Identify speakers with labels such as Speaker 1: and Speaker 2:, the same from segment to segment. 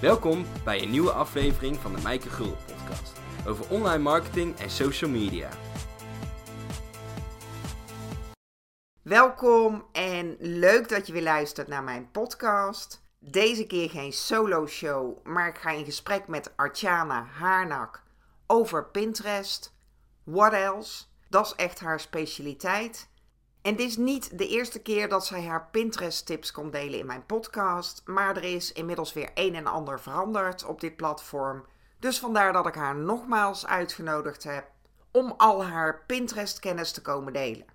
Speaker 1: Welkom bij een nieuwe aflevering van de Mijke Gul podcast over online marketing en social media.
Speaker 2: Welkom en leuk dat je weer luistert naar mijn podcast. Deze keer geen solo show, maar ik ga in gesprek met Artjana Haarnak over Pinterest. What else? Dat is echt haar specialiteit. En dit is niet de eerste keer dat zij haar Pinterest-tips komt delen in mijn podcast, maar er is inmiddels weer een en ander veranderd op dit platform. Dus vandaar dat ik haar nogmaals uitgenodigd heb om al haar Pinterest-kennis te komen delen.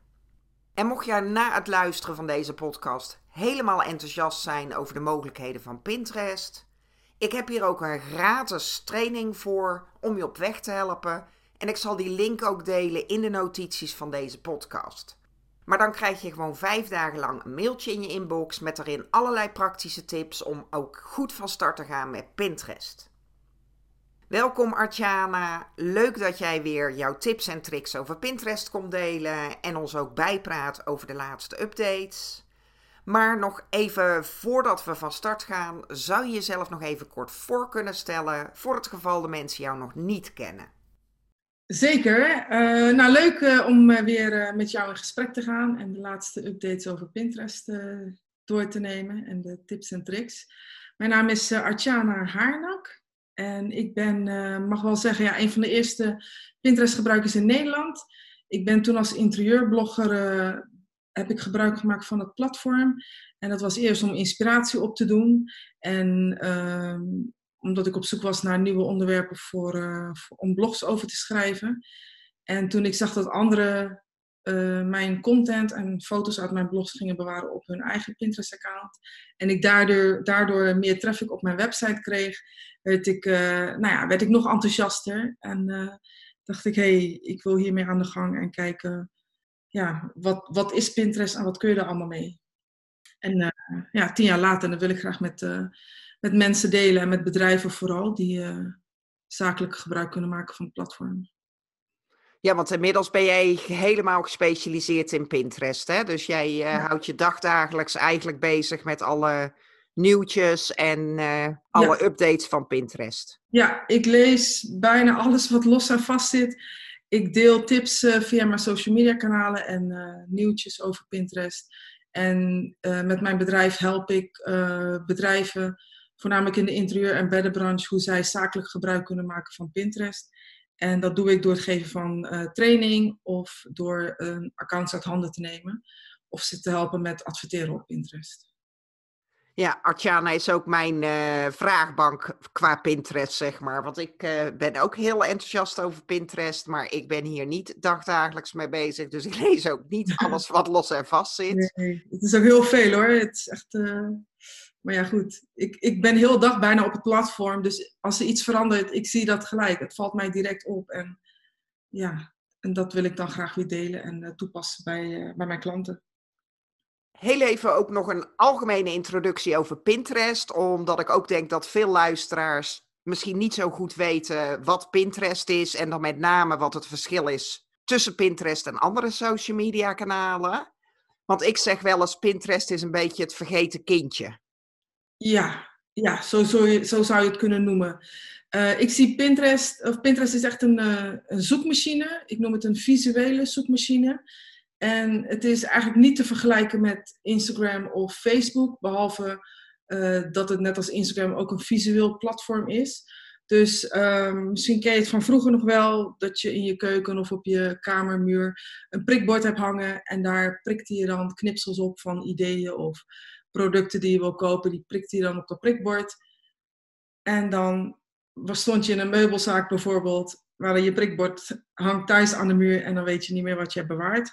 Speaker 2: En mocht jij na het luisteren van deze podcast helemaal enthousiast zijn over de mogelijkheden van Pinterest, ik heb hier ook een gratis training voor om je op weg te helpen. En ik zal die link ook delen in de notities van deze podcast. Maar dan krijg je gewoon vijf dagen lang een mailtje in je inbox met daarin allerlei praktische tips om ook goed van start te gaan met Pinterest. Welkom Artjana, leuk dat jij weer jouw tips en tricks over Pinterest komt delen en ons ook bijpraat over de laatste updates. Maar nog even voordat we van start gaan, zou je jezelf nog even kort voor kunnen stellen voor het geval de mensen jou nog niet kennen.
Speaker 3: Zeker. Uh, nou, leuk uh, om uh, weer met jou in gesprek te gaan en de laatste updates over Pinterest door te nemen en de tips en tricks. Mijn naam is Artjana Haarnak en ik ben, mag wel zeggen, ja, een van de eerste Pinterest-gebruikers in Nederland. Ik ben toen als interieurblogger, heb ik gebruik gemaakt van het platform. En dat was eerst om inspiratie op te doen en ehm, omdat ik op zoek was naar nieuwe onderwerpen voor, uh, voor, om blogs over te schrijven. En toen ik zag dat anderen uh, mijn content en foto's uit mijn blogs gingen bewaren op hun eigen Pinterest-account. En ik daardoor, daardoor meer traffic op mijn website kreeg, werd ik, uh, nou ja, werd ik nog enthousiaster. En dacht ik, hé, hey, ik wil hiermee aan de gang en kijken, ja, wat, wat is Pinterest en wat kun je er allemaal mee? En ja, tien jaar later, dan wil ik graag met met mensen delen en met bedrijven vooral die uh, zakelijk gebruik kunnen maken van het platform.
Speaker 2: Ja, want inmiddels ben jij helemaal gespecialiseerd in Pinterest. Hè? Dus jij uh, houdt je dagdagelijks eigenlijk bezig met alle nieuwtjes en uh, alle updates van Pinterest.
Speaker 3: Ja, ik lees bijna alles wat los en vast zit. Ik deel tips via mijn social media kanalen en nieuwtjes over Pinterest. En met mijn bedrijf help ik bedrijven voornamelijk in de interieur- en beddenbranche, hoe zij zakelijk gebruik kunnen maken van Pinterest. En dat doe ik door het geven van uh, training of door een accounts uit handen te nemen. Of ze te helpen met adverteren op Pinterest.
Speaker 2: Ja, Artjana is ook mijn uh, vraagbank qua Pinterest, zeg maar. Want ik uh, ben ook heel enthousiast over Pinterest, maar ik ben hier niet dagdagelijks mee bezig. Dus ik lees ook niet alles wat los en vast zit.
Speaker 3: Nee, het is ook heel veel hoor. Het is echt maar ja, goed. Ik, ik ben heel dag bijna op het platform. Dus als er iets verandert, ik zie dat gelijk. Het valt mij direct op. En ja, en dat wil ik dan graag weer delen en uh, toepassen bij, uh, bij mijn klanten.
Speaker 2: Heel even ook nog een algemene introductie over Pinterest. Omdat ik ook denk dat veel luisteraars misschien niet zo goed weten wat Pinterest is. En dan met name wat het verschil is tussen Pinterest en andere social media kanalen. Want ik zeg wel eens, Pinterest is een beetje het vergeten kindje.
Speaker 3: Ja, ja zo, zo, zo zou je het kunnen noemen. Uh, ik zie Pinterest, of Pinterest is echt een, uh, een zoekmachine. Ik noem het een visuele zoekmachine. En het is eigenlijk niet te vergelijken met Instagram of Facebook, behalve uh, dat het net als Instagram ook een visueel platform is. Dus um, misschien ken je het van vroeger nog wel, dat je in je keuken of op je kamermuur een prikbord hebt hangen en daar prikte je dan knipsels op van ideeën of producten die je wil kopen, die prikt hij dan op dat prikbord. En dan stond je in een meubelzaak bijvoorbeeld, waar je prikbord hangt thuis aan de muur en dan weet je niet meer wat je hebt bewaard.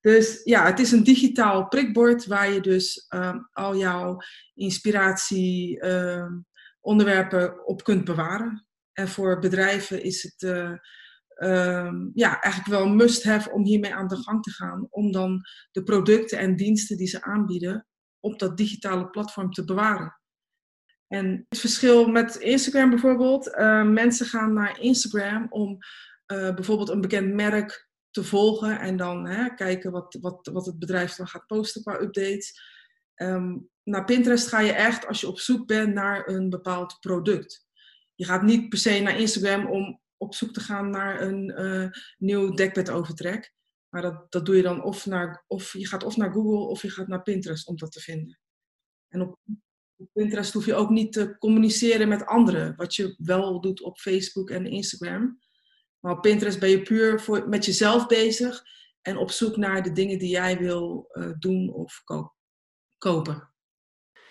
Speaker 3: Dus ja, het is een digitaal prikbord waar je dus um, al jouw inspiratie um, onderwerpen op kunt bewaren. En voor bedrijven is het uh, um, ja, eigenlijk wel een must-have om hiermee aan de gang te gaan. Om dan de producten en diensten die ze aanbieden op dat digitale platform te bewaren. En het verschil met Instagram bijvoorbeeld, uh, mensen gaan naar Instagram om uh, bijvoorbeeld een bekend merk te volgen en dan hè, kijken wat, wat, wat het bedrijf dan gaat posten qua updates. Um, naar Pinterest ga je echt als je op zoek bent naar een bepaald product. Je gaat niet per se naar Instagram om op zoek te gaan naar een uh, nieuw dekbedovertrek. Maar dat, dat doe je dan of, naar, of je gaat of naar Google of je gaat naar Pinterest om dat te vinden. En op Pinterest hoef je ook niet te communiceren met anderen, wat je wel doet op Facebook en Instagram. Maar op Pinterest ben je puur voor, met jezelf bezig en op zoek naar de dingen die jij wil uh, doen of ko kopen.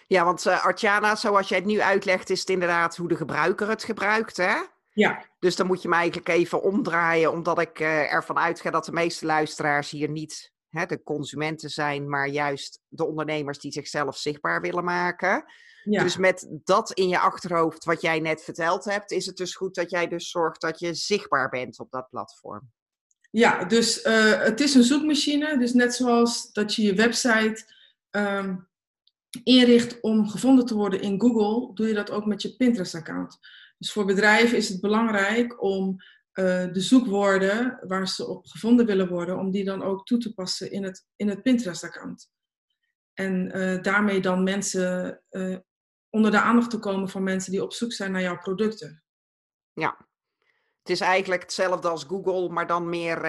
Speaker 2: Ja, want uh, Artjana, zoals jij het nu uitlegt, is het inderdaad hoe de gebruiker het gebruikt, hè?
Speaker 3: Ja.
Speaker 2: Dus dan moet je me eigenlijk even omdraaien, omdat ik uh, ervan uitga dat de meeste luisteraars hier niet hè, de consumenten zijn, maar juist de ondernemers die zichzelf zichtbaar willen maken. Ja. Dus met dat in je achterhoofd, wat jij net verteld hebt, is het dus goed dat jij dus zorgt dat je zichtbaar bent op dat platform.
Speaker 3: Ja, dus uh, het is een zoekmachine. Dus net zoals dat je je website um, inricht om gevonden te worden in Google, doe je dat ook met je Pinterest-account. Dus voor bedrijven is het belangrijk om uh, de zoekwoorden waar ze op gevonden willen worden, om die dan ook toe te passen in het, in het Pinterest-account. En uh, daarmee dan mensen uh, onder de aandacht te komen van mensen die op zoek zijn naar jouw producten.
Speaker 2: Ja, het is eigenlijk hetzelfde als Google, maar dan meer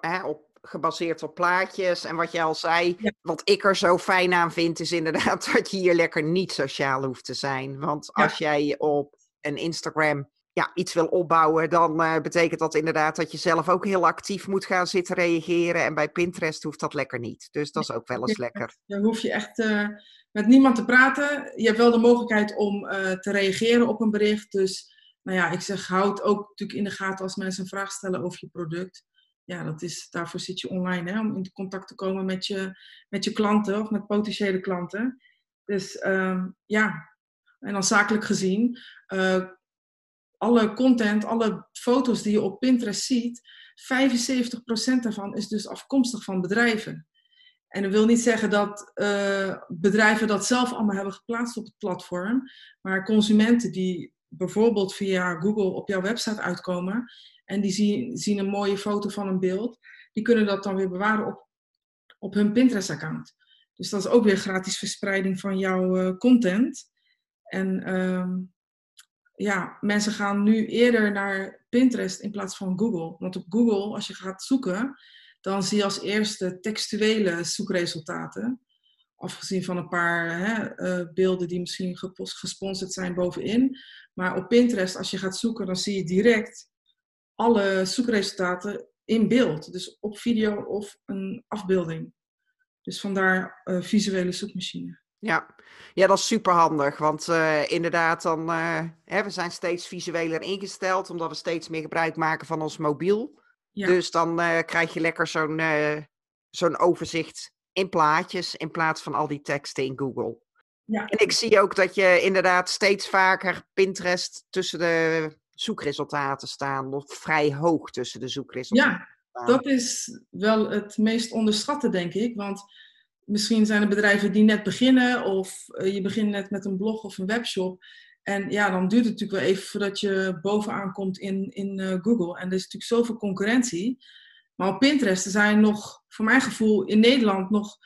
Speaker 2: hè, op gebaseerd op plaatjes. En wat jij al zei, ja. wat ik er zo fijn aan vind, is inderdaad dat je hier lekker niet sociaal hoeft te zijn. Want als ja. jij op een Instagram ja, iets wil opbouwen, dan uh, betekent dat inderdaad dat je zelf ook heel actief moet gaan zitten reageren. En bij Pinterest hoeft dat lekker niet. Dus dat is ook wel eens lekker.
Speaker 3: Dan hoef je echt uh, met niemand te praten. Je hebt wel de mogelijkheid om uh, te reageren op een bericht. Dus nou ja, ik zeg, houd ook natuurlijk in de gaten als mensen een vraag stellen over je product ja, dat is, daarvoor zit je online, hè, om in contact te komen met je, met je klanten of met potentiële klanten. Dus uh, ja, en dan zakelijk gezien, uh, alle content, alle foto's die je op Pinterest ziet, 75% daarvan is dus afkomstig van bedrijven. En dat wil niet zeggen dat uh, bedrijven dat zelf allemaal hebben geplaatst op het platform, maar consumenten die bijvoorbeeld via Google op jouw website uitkomen, en die zien, zien een mooie foto van een beeld. Die kunnen dat dan weer bewaren op, op hun Pinterest-account. Dus dat is ook weer gratis verspreiding van jouw uh, content. En um, ja, mensen gaan nu eerder naar Pinterest in plaats van Google. Want op Google, als je gaat zoeken, dan zie je als eerste textuele zoekresultaten. Afgezien van een paar hè, uh, beelden die misschien gesponsord zijn bovenin. Maar op Pinterest, als je gaat zoeken, dan zie je direct alle zoekresultaten in beeld. Dus op video of een afbeelding. Dus vandaar uh, visuele zoekmachine.
Speaker 2: Ja. ja, dat is super handig. Want uh, inderdaad, dan, uh, hè, we zijn steeds visueler ingesteld, omdat we steeds meer gebruik maken van ons mobiel. Ja. Dus dan krijg je lekker zo'n zo'n overzicht in plaatjes in plaats van al die teksten in Google. Ja. En ik zie ook dat je inderdaad steeds vaker Pinterest tussen de zoekresultaten staan, of vrij hoog tussen de zoekresultaten.
Speaker 3: Ja, dat is wel het meest onderschatte, denk ik. Want misschien zijn er bedrijven die net beginnen, of eh, je begint net met een blog of een webshop. En ja, dan duurt het natuurlijk wel even voordat je bovenaan komt in, in uh, Google. En er is natuurlijk zoveel concurrentie. Maar op Pinterest er zijn nog, voor mijn gevoel, in Nederland nog,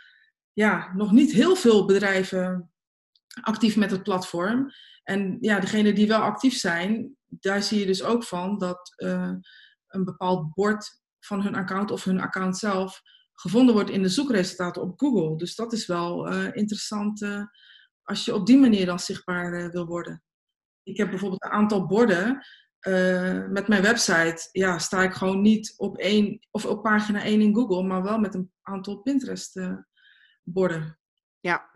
Speaker 3: ja, nog niet heel veel bedrijven actief met het platform. En ja, degenen die wel actief zijn, daar zie je dus ook van dat uh, een bepaald bord van hun account of hun account zelf gevonden wordt in de zoekresultaten op Google. Dus dat is wel uh, interessant uh, als je op die manier dan zichtbaar wil worden. Ik heb bijvoorbeeld een aantal borden met mijn website. Ja, sta ik gewoon niet op één of op pagina 1 in Google, maar wel met een aantal Pinterest borden.
Speaker 2: Ja,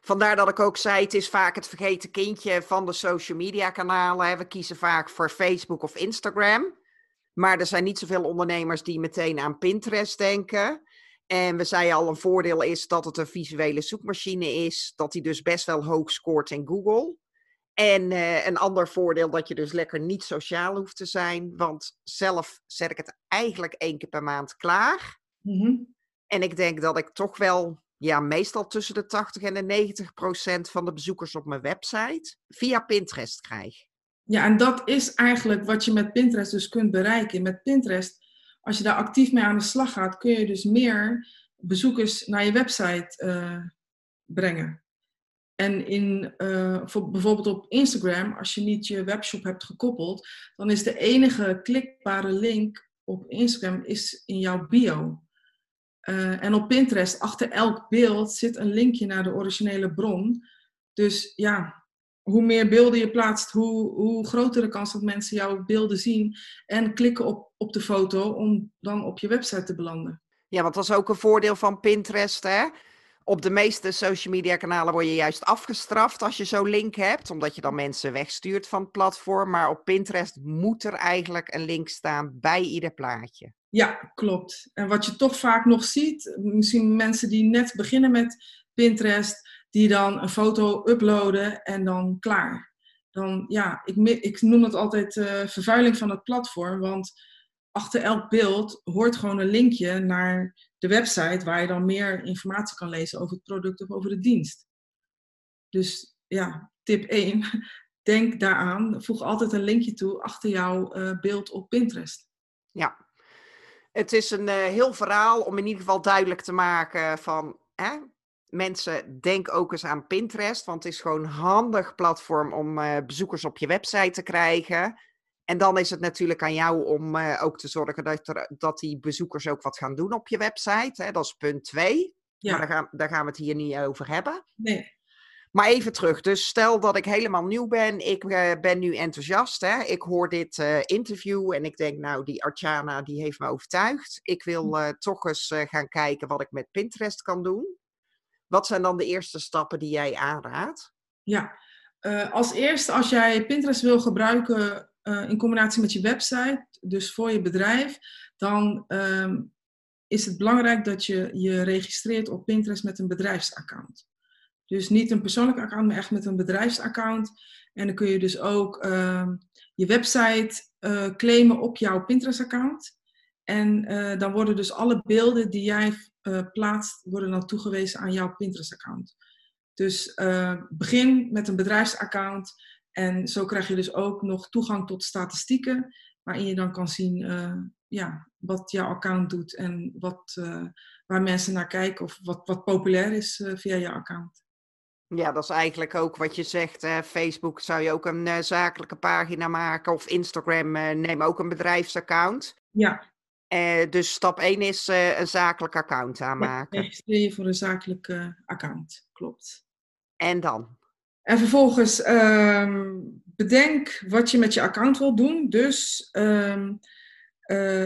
Speaker 2: Vandaar dat ik ook zei, het is vaak het vergeten kindje van de social media kanalen. We kiezen vaak voor Facebook of Instagram. Maar er zijn niet zoveel ondernemers die meteen aan Pinterest denken. En we zeiden al, een voordeel is dat het een visuele zoekmachine is. Dat die dus best wel hoog scoort in Google. En uh, een ander voordeel dat je dus lekker niet sociaal hoeft te zijn. Want zelf zet ik het eigenlijk één keer per maand klaar. Mm -hmm. En ik denk dat ik toch wel ja, meestal tussen de 80 en de 90 procent van de bezoekers op mijn website via Pinterest krijg.
Speaker 3: Ja, en dat is eigenlijk wat je met Pinterest dus kunt bereiken. Met Pinterest, als je daar actief mee aan de slag gaat, kun je dus meer bezoekers naar je website uh, brengen. En in, uh, voor, bijvoorbeeld op Instagram, als je niet je webshop hebt gekoppeld, dan is de enige klikbare link op Instagram is in jouw bio. Uh, en op Pinterest, achter elk beeld, zit een linkje naar de originele bron. Dus ja, hoe meer beelden je plaatst, hoe, hoe groter de kans dat mensen jouw beelden zien en klikken op, op de foto om dan op je website te belanden.
Speaker 2: Ja, want dat is ook een voordeel van Pinterest, hè? Op de meeste social media kanalen word je juist afgestraft als je zo'n link hebt, omdat je dan mensen wegstuurt van het platform. Maar op Pinterest moet er eigenlijk een link staan bij ieder plaatje.
Speaker 3: Ja, klopt. En wat je toch vaak nog ziet, misschien mensen die net beginnen met Pinterest, die dan een foto uploaden en dan klaar. Dan, ja, ik, ik noem het altijd uh, vervuiling van het platform, want achter elk beeld hoort gewoon een linkje naar de website waar je dan meer informatie kan lezen over het product of over de dienst. Dus ja, tip 1, denk daaraan, voeg altijd een linkje toe achter jouw uh, beeld op Pinterest.
Speaker 2: Ja, het is een uh, heel verhaal om in ieder geval duidelijk te maken van hè, mensen, denk ook eens aan Pinterest, want het is gewoon een handig platform om uh, bezoekers op je website te krijgen. En dan is het natuurlijk aan jou om uh, ook te zorgen dat, er, dat die bezoekers ook wat gaan doen op je website. Hè? Dat is punt twee. Ja. Maar daar gaan, daar gaan we het hier niet over hebben.
Speaker 3: Nee.
Speaker 2: Maar even terug. Dus stel dat ik helemaal nieuw ben. Ik uh, ben nu enthousiast. Hè? Ik hoor dit uh, interview en ik denk, nou, die Artjana die heeft me overtuigd. Ik wil uh, toch eens gaan kijken wat ik met Pinterest kan doen. Wat zijn dan de eerste stappen die jij aanraadt?
Speaker 3: Ja, als eerste, als jij Pinterest wil gebruiken in combinatie met je website, dus voor je bedrijf, dan um, is het belangrijk dat je je registreert op Pinterest met een bedrijfsaccount. Dus niet een persoonlijk account, maar echt met een bedrijfsaccount. En dan kun je dus ook uh, je website uh, claimen op jouw Pinterest-account. En uh, dan worden dus alle beelden die jij eh, plaatst, worden dan toegewezen aan jouw Pinterest-account. Dus begin met een bedrijfsaccount. En zo krijg je dus ook nog toegang tot statistieken, waarin je dan kan zien ja, wat jouw account doet en wat, waar mensen naar kijken of wat, wat populair is via jouw account.
Speaker 2: Ja, dat is eigenlijk ook wat je zegt. Hè. Facebook zou je ook een zakelijke pagina maken. Of Instagram, neem ook een bedrijfsaccount.
Speaker 3: Ja.
Speaker 2: Uh, dus stap 1 is een zakelijk account aanmaken.
Speaker 3: registreer je voor een zakelijk account, klopt.
Speaker 2: En dan?
Speaker 3: En vervolgens ehm, bedenk wat je met je account wilt doen. Dus um,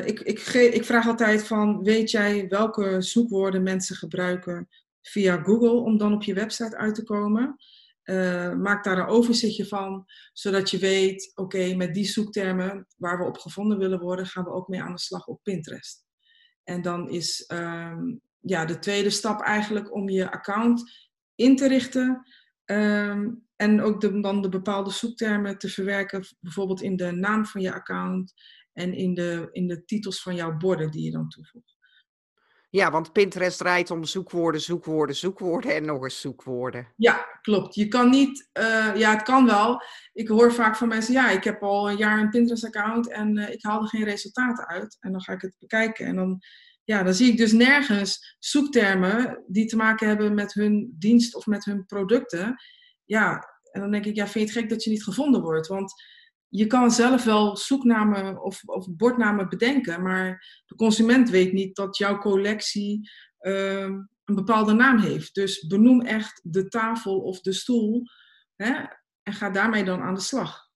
Speaker 3: ik, ik, ik vraag altijd van, weet jij welke zoekwoorden mensen gebruiken via Google om dan op je website uit te komen. Uh, maak daar een overzichtje van, zodat je weet, oké, met die zoektermen waar we op gevonden willen worden, gaan we ook mee aan de slag op Pinterest. En dan is um, ja, de tweede stap eigenlijk om je account in te richten um, en ook dan de bepaalde zoektermen te verwerken, bijvoorbeeld in de naam van je account en in de, in de titels van jouw borden die je dan toevoegt.
Speaker 2: Ja, want Pinterest draait om zoekwoorden, zoekwoorden, zoekwoorden en nog eens zoekwoorden.
Speaker 3: Ja, klopt. Je kan niet, uh, ja, het kan wel. Ik hoor vaak van mensen, ja, ik heb al een jaar een Pinterest-account en uh, ik haal er geen resultaten uit. En dan ga ik het bekijken en dan, ja, dan zie ik dus nergens zoektermen die te maken hebben met hun dienst of met hun producten. Ja, en dan denk ik, ja, vind je het gek dat je niet gevonden wordt? Want je kan zelf wel zoeknamen of, of bordnamen bedenken, maar de consument weet niet dat jouw collectie uh, een bepaalde naam heeft. Dus benoem echt de tafel of de stoel hè, en ga daarmee dan aan de slag.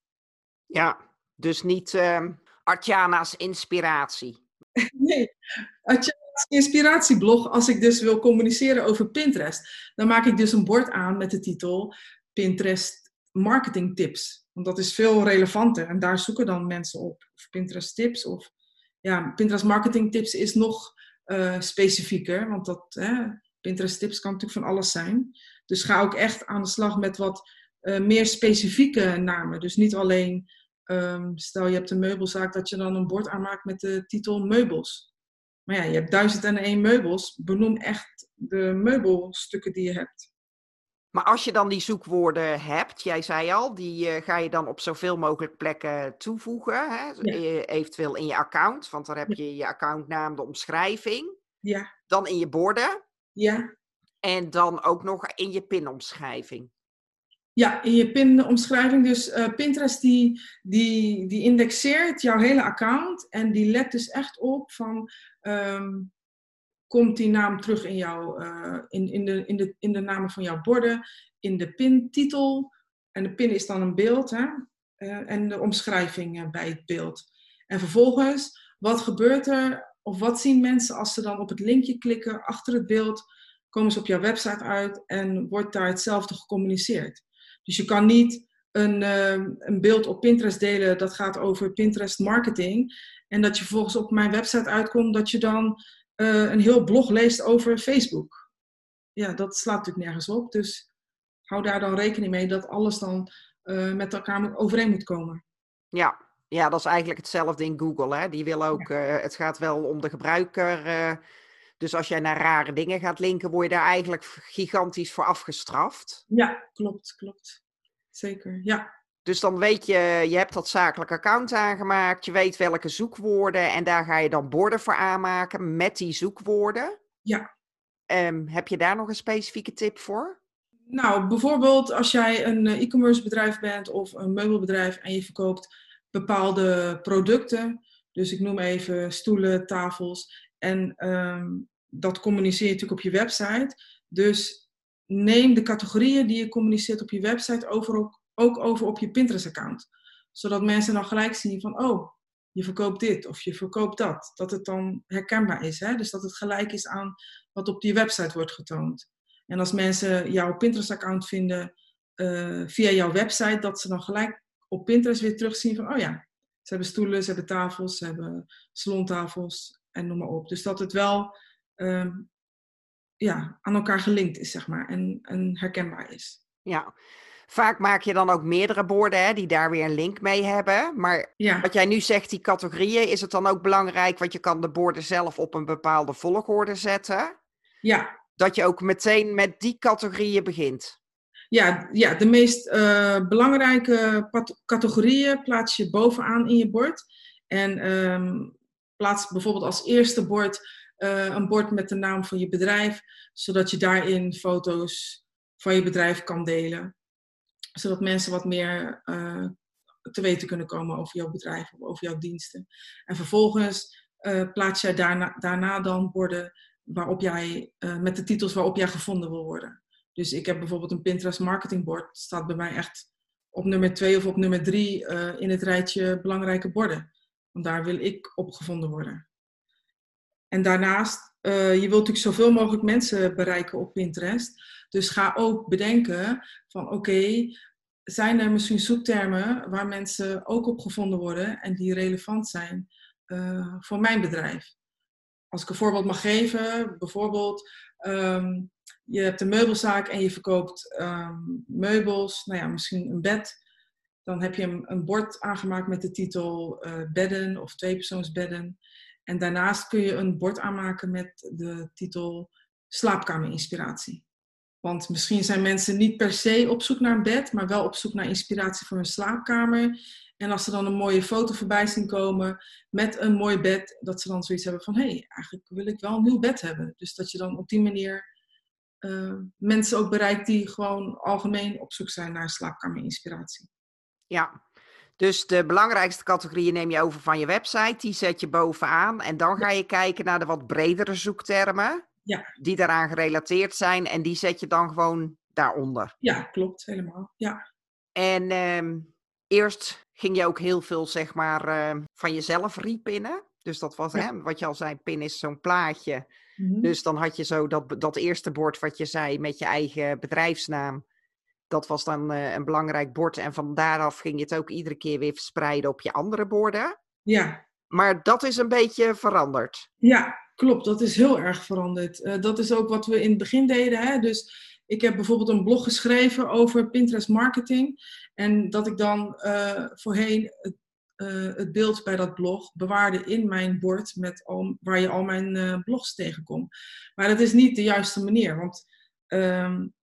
Speaker 2: Ja, dus niet uh, Artjana's inspiratie.
Speaker 3: nee, Artjana's inspiratieblog, als ik dus wil communiceren over Pinterest, dan maak ik dus een bord aan met de titel Pinterest marketing tips. Want dat is veel relevanter en daar zoeken dan mensen op. Of Pinterest tips of ja, Pinterest marketing tips is nog uh, specifieker. Want dat, Pinterest tips kan natuurlijk van alles zijn. Dus ga ook echt aan de slag met wat uh, meer specifieke namen. Dus niet alleen, um, stel je hebt een meubelzaak, dat je dan een bord aanmaakt met de titel meubels. Maar ja, je hebt duizend en één meubels. Benoem echt de meubelstukken die je hebt.
Speaker 2: Maar als je dan die zoekwoorden hebt, jij zei al, die uh, ga je dan op zoveel mogelijk plekken toevoegen. Hè? Ja. Eventueel in je account, want dan heb je je accountnaam, de omschrijving.
Speaker 3: Ja.
Speaker 2: Dan in je borden.
Speaker 3: Ja.
Speaker 2: En dan ook nog in je pinomschrijving.
Speaker 3: Ja, in je pin-omschrijving. Dus uh, Pinterest die, die, die indexeert jouw hele account en die let dus echt op van um, komt die naam terug in, jouw, uh, in, in, de, in, de, in de namen van jouw borden, in de pin-titel. En de pin is dan een beeld hè? Uh, en de omschrijving bij het beeld. En vervolgens, wat gebeurt er of wat zien mensen als ze dan op het linkje klikken achter het beeld? Komen ze op jouw website uit en wordt daar hetzelfde gecommuniceerd? Dus je kan niet een, een beeld op Pinterest delen dat gaat over Pinterest marketing. En dat je vervolgens op mijn website uitkomt dat je dan uh, een heel blog leest over Facebook. Ja, dat slaat natuurlijk nergens op. Dus hou daar dan rekening mee dat alles dan uh, met elkaar overeen moet komen.
Speaker 2: Ja. ja, dat is eigenlijk hetzelfde in Google. Hè? Die wil ook, ja. het gaat wel om de gebruiker. Dus als jij naar rare dingen gaat linken, word je daar eigenlijk gigantisch voor afgestraft.
Speaker 3: Ja, klopt, klopt. Zeker, ja.
Speaker 2: Dus dan weet je, je hebt dat zakelijk account aangemaakt, je weet welke zoekwoorden en daar ga je dan borden voor aanmaken met die zoekwoorden.
Speaker 3: Ja.
Speaker 2: Um, heb je daar nog een specifieke tip voor?
Speaker 3: Nou, bijvoorbeeld als jij een e-commerce bedrijf bent of een meubelbedrijf en je verkoopt bepaalde producten. Dus ik noem even stoelen, tafels. En um, dat communiceer je natuurlijk op je website. Dus neem de categorieën die je communiceert op je website over ook, over op je Pinterest-account. Zodat mensen dan gelijk zien van, oh, je verkoopt dit of je verkoopt dat. Dat het dan herkenbaar is. Hè? Dus dat het gelijk is aan wat op die website wordt getoond. En als mensen jouw Pinterest-account vinden uh, via jouw website, dat ze dan gelijk op Pinterest weer terugzien van, oh ja, ze hebben stoelen, ze hebben tafels, ze hebben salontafels en noem maar op. Dus dat het wel um, ja, aan elkaar gelinkt is, zeg maar, en, en herkenbaar is.
Speaker 2: Ja, Vaak maak je dan ook meerdere borden hè, die daar weer een link mee hebben. Maar
Speaker 3: ja.
Speaker 2: wat jij nu zegt, die categorieën, is het dan ook belangrijk, want je kan de borden zelf op een bepaalde volgorde zetten.
Speaker 3: Ja.
Speaker 2: Dat je ook meteen met die categorieën begint.
Speaker 3: Ja, ja de meest uh, belangrijke categorieën plaats je bovenaan in je bord. En um, plaats bijvoorbeeld als eerste bord uh, een bord met de naam van je bedrijf, zodat je daarin foto's van je bedrijf kan delen zodat mensen wat meer uh, te weten kunnen komen over jouw bedrijf of over jouw diensten. En vervolgens uh, plaats jij daarna, daarna dan borden waarop jij, uh, met de titels waarop jij gevonden wil worden. Dus ik heb bijvoorbeeld een Pinterest marketingbord, staat bij mij echt op nummer twee of op nummer drie in het rijtje belangrijke borden. Want daar wil ik op gevonden worden. En daarnaast, je wilt natuurlijk zoveel mogelijk mensen bereiken op Pinterest. Dus ga ook bedenken van oké, zijn er misschien zoektermen waar mensen ook op gevonden worden en die relevant zijn uh, voor mijn bedrijf? Als ik een voorbeeld mag geven, bijvoorbeeld um, je hebt een meubelzaak en je verkoopt um, meubels, nou ja, misschien een bed. Dan heb je een, een bord aangemaakt met de titel uh, bedden of tweepersoonsbedden. En daarnaast kun je een bord aanmaken met de titel slaapkamerinspiratie. Want misschien zijn mensen niet per se op zoek naar een bed, maar wel op zoek naar inspiratie voor hun slaapkamer. En als ze dan een mooie foto voorbij zien komen met een mooi bed, dat ze dan zoiets hebben van: hé, hey, eigenlijk wil ik wel een nieuw bed hebben. Dus dat je dan op die manier uh, mensen ook bereikt die gewoon algemeen op zoek zijn naar slaapkamerinspiratie.
Speaker 2: Ja, dus de belangrijkste categorieën neem je over van je website, die zet je bovenaan. En dan ga je kijken naar de wat bredere zoektermen
Speaker 3: ja.
Speaker 2: die daaraan gerelateerd zijn. En die zet je dan gewoon daaronder.
Speaker 3: Ja, klopt, helemaal. Ja.
Speaker 2: En uh, eerst ging je ook heel veel, zeg maar, uh, van jezelf repinnen. Dus dat was, ja. hè, wat je al zei, pin is zo'n plaatje. Mm-hmm. Dus dan had je zo dat, dat eerste bord wat je zei met je eigen bedrijfsnaam. Dat was dan uh, een belangrijk bord. En van daaraf ging je het ook iedere keer weer verspreiden op je andere borden.
Speaker 3: Ja.
Speaker 2: Maar dat is een beetje veranderd.
Speaker 3: Ja, Klopt, dat is heel erg veranderd. Uh, dat is ook wat we in het begin deden. Hè? Dus ik heb bijvoorbeeld een blog geschreven over Pinterest marketing. En dat ik dan uh, voorheen het, het, beeld bij dat blog bewaarde in mijn bord met al, waar je al mijn blogs tegenkomt. Maar dat is niet de juiste manier. Want um,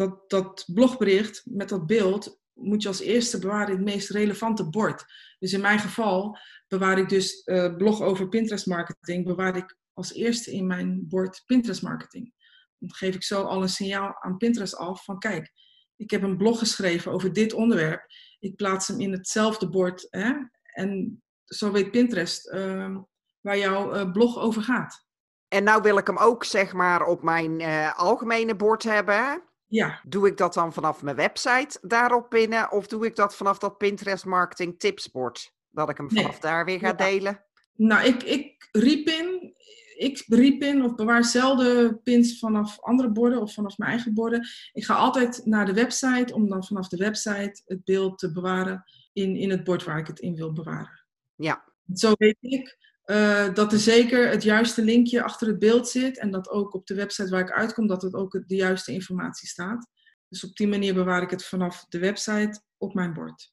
Speaker 3: dat, dat blogbericht met dat beeld moet je als eerste bewaren in het meest relevante bord. Dus in mijn geval bewaar ik dus uh, blog over Pinterest marketing, bewaar ik als eerste in mijn bord Pinterest marketing. Dan geef ik zo al een signaal aan Pinterest af van kijk, ik heb een blog geschreven over dit onderwerp. Ik plaats hem in hetzelfde bord. Hè? En zo weet Pinterest ehm, waar jouw eh, blog over gaat.
Speaker 2: En nou wil ik hem ook zeg maar op mijn eh, algemene bord hebben.
Speaker 3: Ja.
Speaker 2: Doe ik dat dan vanaf mijn website daarop binnen? Of doe ik dat vanaf dat Pinterest Marketing Tipsbord? Dat ik hem
Speaker 3: Nee.
Speaker 2: vanaf daar weer ga
Speaker 3: Ja.
Speaker 2: delen?
Speaker 3: Nou, ik, ik repin, ik repin of bewaar zelden pins vanaf andere borden of vanaf mijn eigen borden. Ik ga altijd naar de website om dan vanaf de website het beeld te bewaren in, in het bord waar ik het in wil bewaren.
Speaker 2: Ja.
Speaker 3: Zo weet ik eh, dat er zeker het juiste linkje achter het beeld zit en dat ook op de website waar ik uitkom, dat het ook de juiste informatie staat. Dus op die manier bewaar ik het vanaf de website op mijn bord.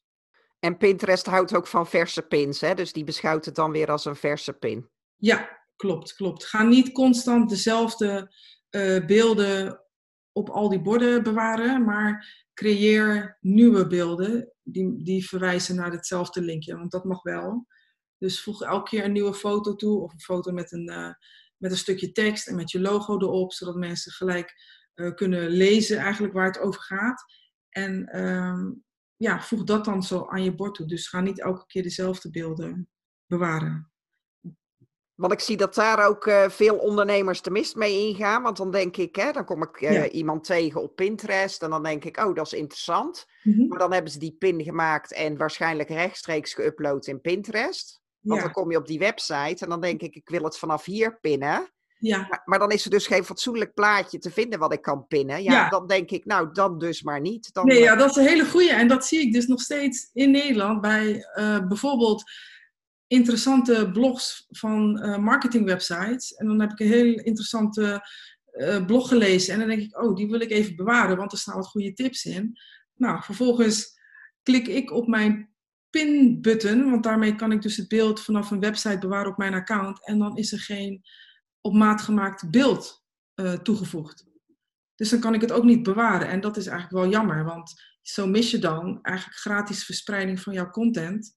Speaker 2: En Pinterest houdt ook van verse pins, hè? dus die beschouwt het dan weer als een verse pin.
Speaker 3: Ja, klopt, klopt. Ga niet constant dezelfde eh, beelden op al die borden bewaren, maar creëer nieuwe beelden die, die verwijzen naar hetzelfde linkje, want dat mag wel. Dus voeg elke keer een nieuwe foto toe of een foto met een, eh, met een stukje tekst en met je logo erop, zodat mensen gelijk eh, kunnen lezen eigenlijk waar het over gaat. En ehm, ja, voeg dat dan zo aan je bord toe. Dus ga niet elke keer dezelfde beelden bewaren.
Speaker 2: Want ik zie dat daar ook eh, veel ondernemers de mist mee ingaan. Want dan denk ik, hè, dan kom ik
Speaker 3: Ja.
Speaker 2: iemand tegen op Pinterest. En dan denk ik, oh, dat is interessant.
Speaker 3: Mhm.
Speaker 2: Maar dan hebben ze die pin gemaakt en waarschijnlijk rechtstreeks geüpload in Pinterest. Want
Speaker 3: Ja.
Speaker 2: dan kom je op die website en dan denk ik, ik wil het vanaf hier pinnen.
Speaker 3: Ja,
Speaker 2: Maar, maar dan is er dus geen fatsoenlijk plaatje te vinden wat ik kan pinnen. Ja,
Speaker 3: Ja.
Speaker 2: dan denk ik, nou, dan dus maar niet. Dan,
Speaker 3: nee,
Speaker 2: eh,
Speaker 3: ja, dat is een hele goeie. En dat zie ik dus nog steeds in Nederland bij eh, bijvoorbeeld interessante blogs van eh, marketingwebsites. En dan heb ik een heel interessante eh, blog gelezen. En dan denk ik, oh, die wil ik even bewaren, want er staan wat goede tips in. Nou, vervolgens klik ik op mijn pin-button, want daarmee kan ik dus het beeld vanaf een website bewaren op mijn account. En dan is er geen op maat gemaakt beeld eh, toegevoegd. Dus dan kan ik het ook niet bewaren. En dat is eigenlijk wel jammer, want zo mis je dan eigenlijk gratis verspreiding van jouw content.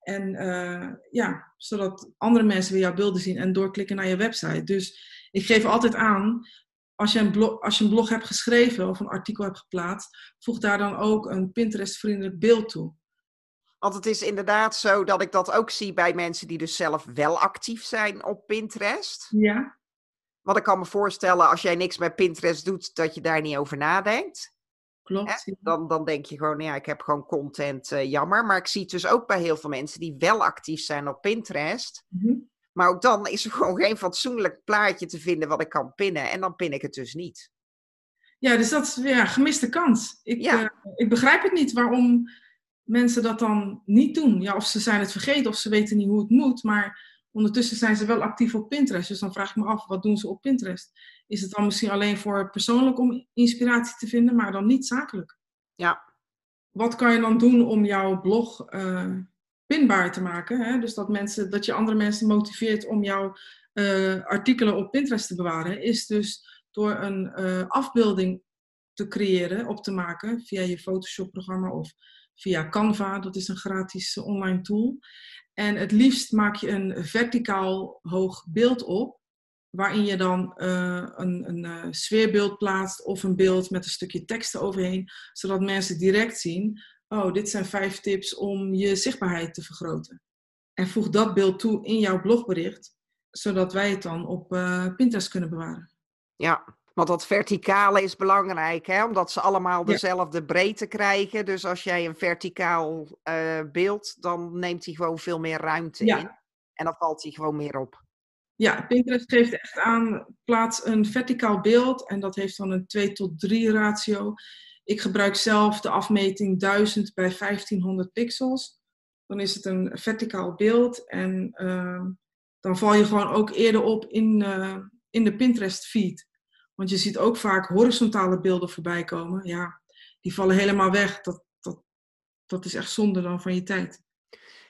Speaker 3: En eh, ja, zodat andere mensen weer jouw beelden zien en doorklikken naar je website. Dus ik geef altijd aan, als je een blog, als je een blog hebt geschreven of een artikel hebt geplaatst, voeg daar dan ook een Pinterest-vriendelijk beeld toe.
Speaker 2: Want het is inderdaad zo dat ik dat ook zie bij mensen die dus zelf wel actief zijn op Pinterest.
Speaker 3: Ja,
Speaker 2: Want ik kan me voorstellen, als jij niks met Pinterest doet, dat je daar niet over nadenkt.
Speaker 3: klopt.
Speaker 2: Dan, dan denk je gewoon, ja, ik heb gewoon content, eh, jammer. Maar ik zie het dus ook bij heel veel mensen die wel actief zijn op Pinterest.
Speaker 3: Mhm.
Speaker 2: Maar ook dan is er gewoon geen fatsoenlijk plaatje te vinden wat ik kan pinnen. En dan pin ik het dus niet.
Speaker 3: Ja, dus dat is weer een gemiste kans. Ik,
Speaker 2: Ja.
Speaker 3: eh, ik begrijp het niet waarom mensen dat dan niet doen. Ja, of ze zijn het vergeten of ze weten niet hoe het moet. Maar ondertussen zijn ze wel actief op Pinterest. Dus dan vraag ik me af, wat doen ze op Pinterest? Is het dan misschien alleen voor persoonlijk om inspiratie te vinden, maar dan niet zakelijk?
Speaker 2: Ja,
Speaker 3: Wat kan je dan doen om jouw blog eh, pinbaar te maken? Hè? Dus dat, mensen, dat je andere mensen motiveert om jouw eh, artikelen op Pinterest te bewaren, is dus door een eh, afbeelding te creëren, op te maken via je Photoshop-programma of via Canva. Dat is een gratis online tool. En het liefst maak je een verticaal hoog beeld op, waarin je dan eh, een, een eh, sfeerbeeld plaatst of een beeld met een stukje tekst eroverheen, zodat mensen direct zien, oh, dit zijn vijf tips om je zichtbaarheid te vergroten. En voeg dat beeld toe in jouw blogbericht, zodat wij het dan op eh, Pinterest kunnen bewaren.
Speaker 2: ja. Want dat verticale is belangrijk, hè? omdat ze allemaal
Speaker 3: Ja.
Speaker 2: dezelfde breedte krijgen. Dus als jij een verticaal eh, beeld, dan neemt hij gewoon veel meer ruimte
Speaker 3: Ja.
Speaker 2: in. En dan valt hij gewoon meer op.
Speaker 3: Ja, Pinterest geeft echt aan, plaats een verticaal beeld en dat heeft dan een 2 tot 3 ratio. Ik gebruik zelf de afmeting 1000 bij 1500 pixels. Dan is het een verticaal beeld en ehm, dan val je gewoon ook eerder op in, eh, in de Pinterest feed. Want je ziet ook vaak horizontale beelden voorbij komen. Ja, die vallen helemaal weg. Dat, dat, dat is echt zonde dan van je tijd.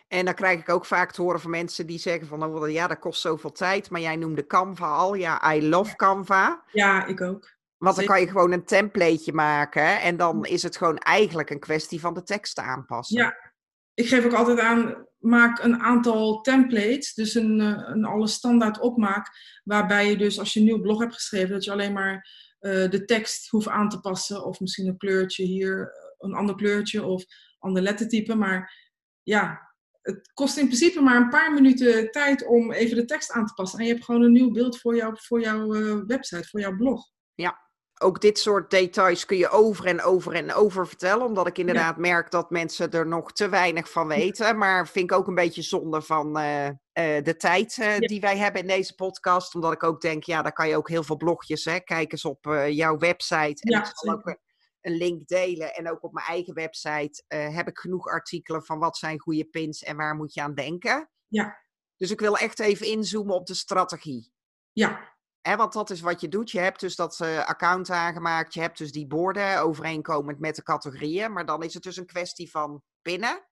Speaker 2: En dan krijg ik ook vaak te horen van mensen die zeggen van, oh, ja, dat kost zoveel tijd. Maar jij noemde Canva al. Ja, I love Canva.
Speaker 3: Ja, ik ook.
Speaker 2: Want dan kan je gewoon een templateje maken. En dan is het gewoon eigenlijk een kwestie van de tekst te aanpassen.
Speaker 3: Ja, ik geef ook altijd aan, maak een aantal templates, dus een, eh, een alle standaard opmaak, waarbij je dus als je een nieuw blog hebt geschreven, dat je alleen maar eh, de tekst hoef aan te passen. Of misschien een kleurtje hier, een ander kleurtje of ander lettertype. Maar ja, het kost in principe maar een paar minuten tijd om even de tekst aan te passen. En je hebt gewoon een nieuw beeld voor, jou, voor jouw uh, website, voor jouw blog.
Speaker 2: Ja, ook dit soort details kun je over en over en over vertellen. Omdat ik inderdaad merk dat mensen er nog te weinig van weten. Maar vind ik ook een beetje zonde van uh, uh, de tijd uh, die wij hebben in deze podcast. Omdat ik ook denk, ja, daar kan je ook heel veel blogjes. Hè? Kijk eens op jouw website. En
Speaker 3: Ja,
Speaker 2: ik zal ook een link delen. En ook op mijn eigen website heb ik genoeg artikelen van wat zijn goede pins en waar moet je aan denken.
Speaker 3: Ja.
Speaker 2: Dus ik wil echt even inzoomen op de strategie.
Speaker 3: Ja,
Speaker 2: Hè, want dat is wat je doet. Je hebt dus dat eh, account aangemaakt. Je hebt dus die borden overeenkomend met de categorieën. Maar dan is het dus een kwestie van pinnen.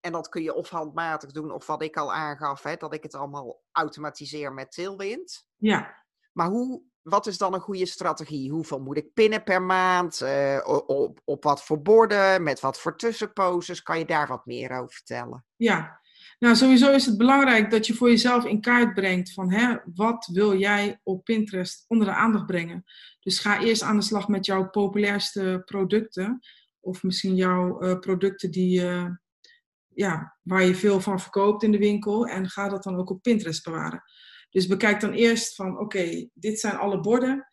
Speaker 2: En dat kun je of handmatig doen, of wat ik al aangaf, hè, dat ik het allemaal automatiseer met Tailwind.
Speaker 3: ja.
Speaker 2: Maar hoe, wat is dan een goede strategie? Hoeveel moet ik pinnen per maand? Eh, op, op wat voor borden? Met wat voor tussenposes? Kan je daar wat meer over vertellen?
Speaker 3: Ja, nou sowieso is het belangrijk dat je voor jezelf in kaart brengt van hè, wat wil jij op Pinterest onder de aandacht brengen. Dus ga eerst aan de slag met jouw populairste producten of misschien jouw eh, producten die, eh, ja, waar je veel van verkoopt in de winkel en ga dat dan ook op Pinterest bewaren. Dus bekijk dan eerst van oké, dit zijn alle borden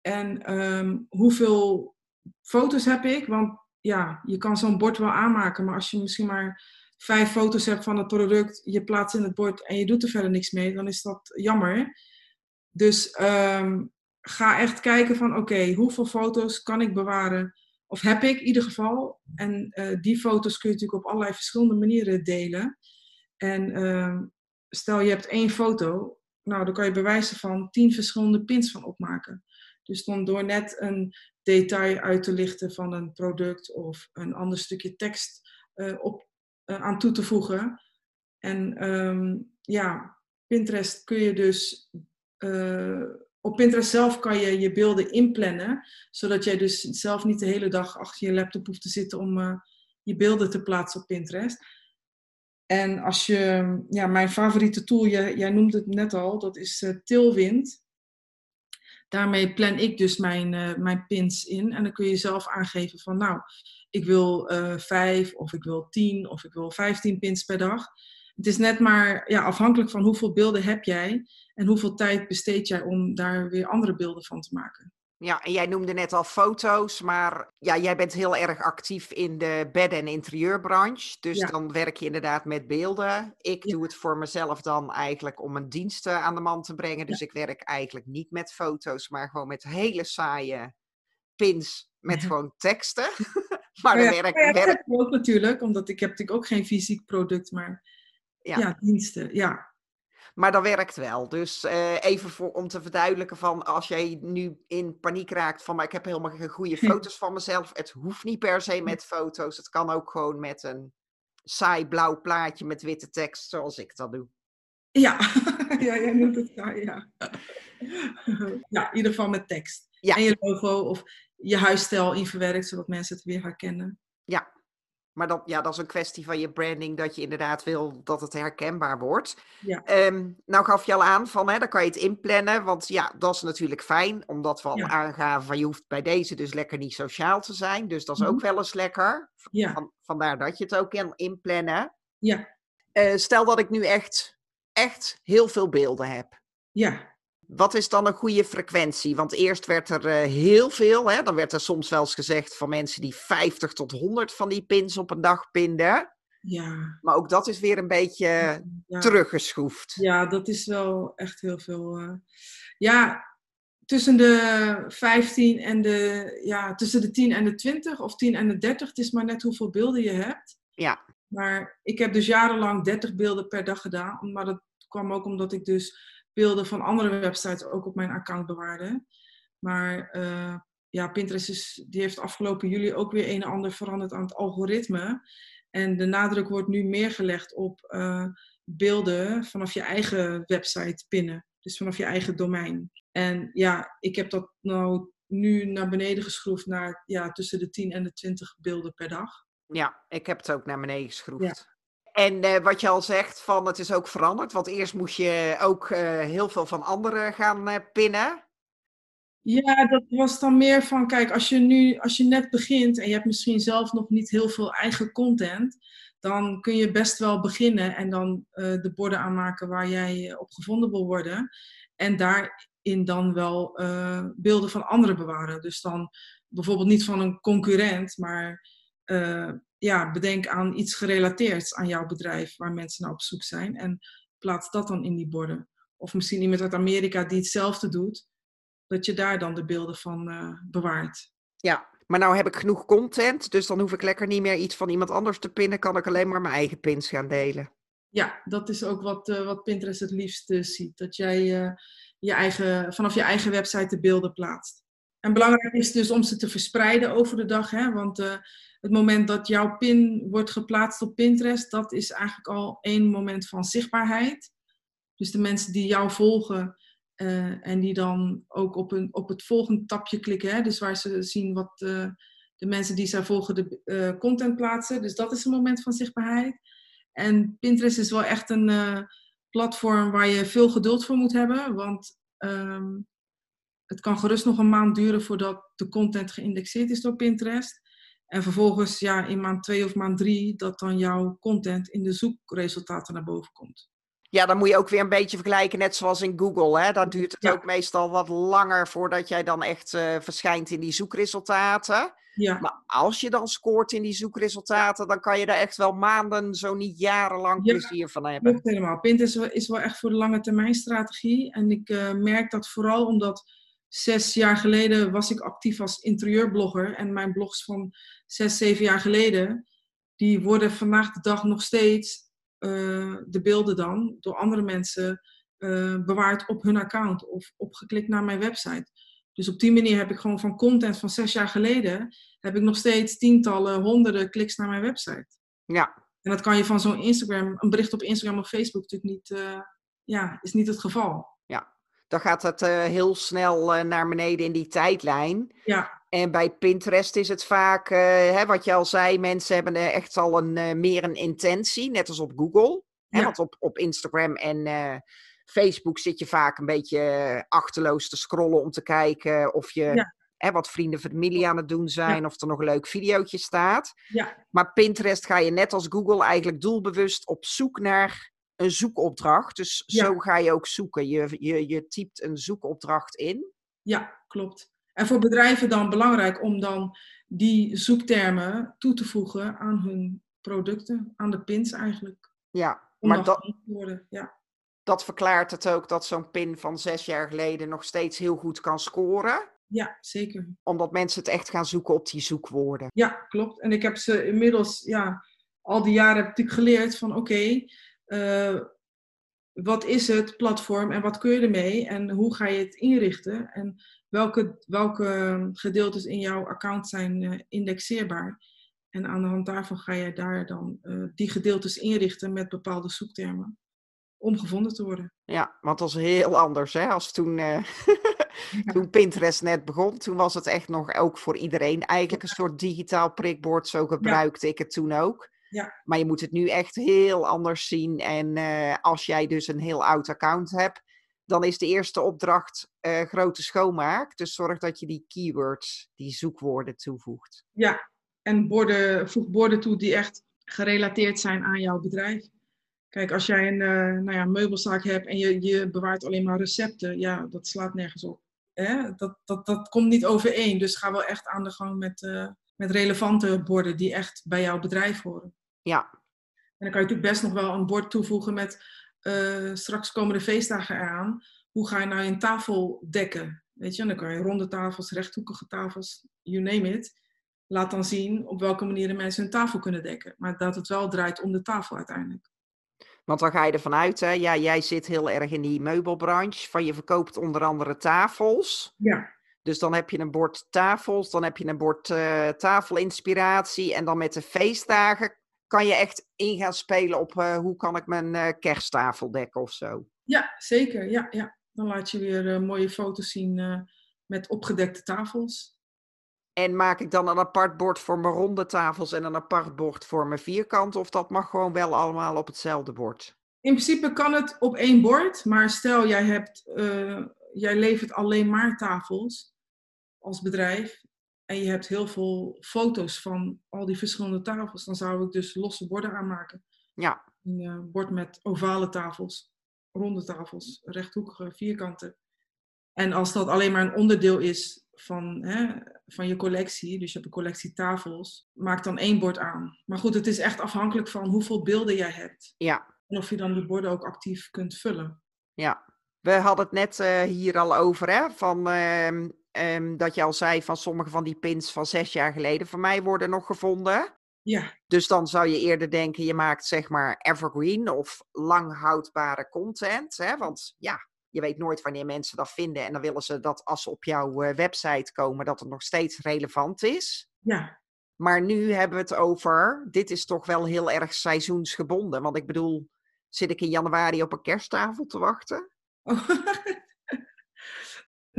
Speaker 3: en ehm, hoeveel foto's heb ik? Want ja, je kan zo'n bord wel aanmaken, maar als je misschien maar vijf foto's hebt van het product, je plaatst in het bord en je doet er verder niks mee, dan is dat jammer. Dus ehm, ga echt kijken van oké, hoeveel foto's kan ik bewaren? Of heb ik in ieder geval. En eh, die foto's kun je natuurlijk op allerlei verschillende manieren delen. En ehm, stel je hebt één foto, nou dan kan je bewijzen van tien verschillende pins van opmaken. Dus dan door net een detail uit te lichten van een product of een ander stukje tekst eh, op, eh, aan toe te voegen. En ehm, ja, Pinterest kun je dus. eh, op Pinterest zelf kan je je beelden inplannen, zodat jij dus zelf niet de hele dag achter je laptop hoeft te zitten om eh, je beelden te plaatsen op Pinterest. En als je, ja, mijn favoriete tool, jij, jij noemde het net al, dat is Tailwind. Daarmee plan ik dus mijn, eh, mijn pins in. En dan kun je zelf aangeven van, nou, ik wil eh, vijf of ik wil tien of ik wil vijftien pins per dag. Het is net maar ja, afhankelijk van hoeveel beelden heb jij en hoeveel tijd besteed jij om daar weer andere beelden van te maken.
Speaker 2: Ja, en jij noemde net al foto's, maar ja, jij bent heel erg actief in de bed- en interieurbranche. Dus
Speaker 3: Ja.
Speaker 2: dan werk je inderdaad met beelden. Ik
Speaker 3: Ja.
Speaker 2: doe het voor mezelf dan eigenlijk om een dienst eh, aan de man te brengen. Dus ik werk eigenlijk niet met foto's, maar gewoon met hele saaie pins met gewoon teksten. maar
Speaker 3: Nou
Speaker 2: dan werk,
Speaker 3: nou ja,
Speaker 2: werk,
Speaker 3: ook natuurlijk, omdat ik heb natuurlijk ook geen fysiek product, maar
Speaker 2: ja,
Speaker 3: diensten. Ja,
Speaker 2: maar dat werkt wel. Dus eh, even voor, om te verduidelijken van als jij nu in paniek raakt van maar ik heb helemaal geen goede foto's van mezelf. Het hoeft niet per se met foto's. Het kan ook gewoon met een saai blauw plaatje met witte tekst zoals ik dat doe.
Speaker 3: ja. ja jij noemt het ja, ja. ja, in ieder geval met tekst.
Speaker 2: Ja.
Speaker 3: En je logo of je huisstijl in verwerkt, zodat mensen het weer herkennen.
Speaker 2: Maar dat, ja, dat is een kwestie van je branding, dat je inderdaad wil dat het herkenbaar wordt.
Speaker 3: Ja.
Speaker 2: Ehm, nou gaf je al aan van, hè, dan kan je het inplannen, want ja, dat is natuurlijk fijn, omdat we al
Speaker 3: Ja.
Speaker 2: aangaven van je hoeft bij deze dus lekker niet sociaal te zijn. Dus dat is
Speaker 3: Mhm.
Speaker 2: ook wel eens lekker.
Speaker 3: Ja.
Speaker 2: Van, vandaar dat je het ook kan inplannen.
Speaker 3: Ja,
Speaker 2: Eh, stel dat ik nu echt, echt heel veel beelden heb.
Speaker 3: ja,
Speaker 2: Wat is dan een goede frequentie? Want eerst werd er eh, heel veel, hè? dan werd er soms wel eens gezegd van mensen die 50 tot 100 van die pins op een dag pinden.
Speaker 3: ja.
Speaker 2: Maar ook dat is weer een beetje
Speaker 3: ja.
Speaker 2: teruggeschroefd.
Speaker 3: Ja, dat is wel echt heel veel. eh. Ja, tussen de 15 en de, ja, tussen de 10 en de 20 of 10 en de 30. Het is maar net hoeveel beelden je hebt.
Speaker 2: Ja.
Speaker 3: Maar ik heb dus jarenlang 30 beelden per dag gedaan. Maar dat kwam ook omdat ik dus beelden van andere websites ook op mijn account bewaarde. Maar eh, ja, Pinterest is, die heeft afgelopen juli ook weer een en ander veranderd aan het algoritme. En de nadruk wordt nu meer gelegd op eh, beelden vanaf je eigen website pinnen. Dus vanaf je eigen domein. En ja, ik heb dat nou nu naar beneden geschroefd naar ja, tussen de 10 en de 20 beelden per dag.
Speaker 2: Ja, ik heb het ook naar beneden geschroefd. En eh, wat je al zegt, van het is ook veranderd. Want eerst moest je ook eh, heel veel van anderen gaan eh, pinnen.
Speaker 3: Ja, dat was dan meer van, kijk, als je nu, als je net begint en je hebt misschien zelf nog niet heel veel eigen content, dan kun je best wel beginnen en dan de borden aanmaken waar jij op gevonden wil worden. En daarin dan wel beelden van anderen bewaren. Dus dan bijvoorbeeld niet van een concurrent, maar ja, bedenk aan iets gerelateerd aan jouw bedrijf waar mensen naar op zoek zijn. En plaats dat dan in die borden. Of misschien iemand uit Amerika die hetzelfde doet, dat je daar dan de beelden van uh, bewaart.
Speaker 2: Ja, maar nou heb ik genoeg content, dus dan hoef ik lekker niet meer iets van iemand anders te pinnen. Kan ik alleen maar mijn eigen pins gaan delen.
Speaker 3: Ja, dat is ook wat, uh, wat Pinterest het liefst uh, ziet. Dat jij je eigen, vanaf je eigen website de beelden plaatst. En belangrijk is dus om ze te verspreiden over de dag. Hè? Want het moment dat jouw pin wordt geplaatst op Pinterest, dat is eigenlijk al één moment van zichtbaarheid. Dus de mensen die jou volgen uh, en die dan ook op, een, op het volgende tapje klikken, hè, dus waar ze zien wat uh, de mensen die zij volgen de content plaatsen. Dus dat is een moment van zichtbaarheid. En Pinterest is wel echt een platform waar je veel geduld voor moet hebben, want um, het kan gerust nog een maand duren voordat de content geïndexeerd is door Pinterest. En vervolgens ja, in maand 2 of maand 3 dat dan jouw content in de zoekresultaten naar boven komt.
Speaker 2: Ja, dan moet je ook weer een beetje vergelijken, net zoals in Google. Hè? Dan duurt het ja. ook meestal wat langer voordat jij dan echt uh, verschijnt in die zoekresultaten.
Speaker 3: Ja.
Speaker 2: Maar als je dan scoort in die zoekresultaten, dan kan je daar echt wel maanden, zo niet jarenlang ja, plezier van hebben.
Speaker 3: Klopt helemaal. Pinterest is wel echt voor de lange termijn strategie. En ik uh, merk dat vooral omdat zes jaar geleden was ik actief als interieurblogger. En mijn blogs van zes, zeven jaar geleden, die worden vandaag de dag nog steeds uh, de beelden dan door andere mensen uh, bewaard op hun account of opgeklikt naar mijn website. Dus op die manier heb ik gewoon van content van zes jaar geleden, heb ik nog steeds tientallen, honderden kliks naar mijn website.
Speaker 2: Ja.
Speaker 3: En dat kan je van zo'n Instagram, een bericht op Instagram of Facebook natuurlijk niet, uh, ja, is niet het geval.
Speaker 2: Dan gaat het heel snel naar beneden in die tijdlijn.
Speaker 3: Ja.
Speaker 2: En bij Pinterest is het vaak, uh, hè, wat je al zei, mensen hebben echt al een, meer een intentie, net als op Google. Hè,
Speaker 3: Ja.
Speaker 2: Want op, op Instagram en Facebook zit je vaak een beetje achterloos te scrollen om te kijken of je
Speaker 3: Ja.
Speaker 2: hè, wat vrienden, familie aan het doen zijn, of er nog een leuk videootje staat.
Speaker 3: Ja.
Speaker 2: Maar Pinterest ga je net als Google eigenlijk doelbewust op zoek naar een zoekopdracht. Dus
Speaker 3: Ja.
Speaker 2: zo ga je ook zoeken. Je, je, je typt een zoekopdracht in.
Speaker 3: Ja, klopt. En voor bedrijven dan belangrijk om dan die zoektermen toe te voegen aan hun producten, aan de pins eigenlijk.
Speaker 2: Ja,
Speaker 3: Om
Speaker 2: maar dat,
Speaker 3: worden. Ja.
Speaker 2: dat verklaart het ook dat zo'n pin van zes jaar geleden nog steeds heel goed kan scoren.
Speaker 3: ja, zeker.
Speaker 2: Omdat mensen het echt gaan zoeken op die zoekwoorden.
Speaker 3: Ja, klopt. En ik heb ze inmiddels, ja, al die jaren heb ik geleerd van oké, eh, wat is het platform en wat kun je ermee en hoe ga je het inrichten en welke, welke gedeeltes in jouw account zijn eh, indexeerbaar. En aan de hand daarvan ga je daar dan eh, die gedeeltes inrichten met bepaalde zoektermen om gevonden te worden.
Speaker 2: Ja, want dat is heel anders hè, als toen, toen Pinterest net begon. Toen was het echt nog ook voor iedereen eigenlijk een soort digitaal prikbord. Zo gebruikte ik het toen ook.
Speaker 3: Ja.
Speaker 2: Maar je moet het nu echt heel anders zien. En eh, als jij dus een heel oud account hebt, dan is de eerste opdracht eh, grote schoonmaak. Dus zorg dat je die keywords, die zoekwoorden toevoegt.
Speaker 3: Ja, en borden, voeg borden toe die echt gerelateerd zijn aan jouw bedrijf. Kijk, als jij een uh, nou ja, meubelzaak hebt en je, je bewaart alleen maar recepten, ja, dat slaat nergens op. Hè? Dat, dat, dat komt niet overeen. Dus ga wel echt aan de gang met, uh, met relevante borden die echt bij jouw bedrijf horen.
Speaker 2: Ja.
Speaker 3: En dan kan je natuurlijk best nog wel een bord toevoegen met uh, straks komen de feestdagen eraan. Hoe ga je nou een tafel dekken? Weet je, en dan kan je ronde tafels, rechthoekige tafels, you name it. Laat dan zien op welke manieren mensen hun tafel kunnen dekken. Maar dat het wel draait om de tafel uiteindelijk.
Speaker 2: Want dan ga je ervan uit, hè? Ja, jij zit heel erg in die meubelbranche. Van je verkoopt onder andere tafels.
Speaker 3: Ja.
Speaker 2: Dus dan heb je een bord tafels, dan heb je een bord uh, tafelinspiratie. En dan met de feestdagen kan je echt in gaan spelen op uh, hoe kan ik mijn uh, kersttafel dekken of zo.
Speaker 3: Ja, zeker. Ja, ja. Dan laat je weer mooie foto's zien met opgedekte tafels.
Speaker 2: En maak ik dan een apart bord voor mijn ronde tafels en een apart bord voor mijn vierkant? Of dat mag gewoon wel allemaal op hetzelfde bord?
Speaker 3: In principe kan het op één bord, maar stel jij, hebt, jij levert alleen maar tafels, als bedrijf en je hebt heel veel foto's van al die verschillende tafels, dan zou ik dus losse borden aanmaken.
Speaker 2: Ja.
Speaker 3: Een uh, bord met ovale tafels, ronde tafels, rechthoekige, vierkante. En als dat alleen maar een onderdeel is van, hè, van je collectie, dus je hebt een collectie tafels, maak dan één bord aan. Maar goed, het is echt afhankelijk van hoeveel beelden jij hebt.
Speaker 2: Ja.
Speaker 3: En of je dan de borden ook actief kunt vullen.
Speaker 2: Ja. We hadden het net uh, hier al over, hè, van uh, um, dat je al zei van sommige van die pins van zes jaar geleden van mij worden nog gevonden.
Speaker 3: Ja.
Speaker 2: Dus dan zou je eerder denken, je maakt zeg maar evergreen of lang houdbare content. Hè? Want ja, je weet nooit wanneer mensen dat vinden. En dan willen ze dat als ze op jouw uh, website komen, dat het nog steeds relevant is.
Speaker 3: Ja.
Speaker 2: Maar nu hebben we het over, dit is toch wel heel erg seizoensgebonden. Want ik bedoel, zit ik in januari op een kersttafel te wachten?
Speaker 3: Oh.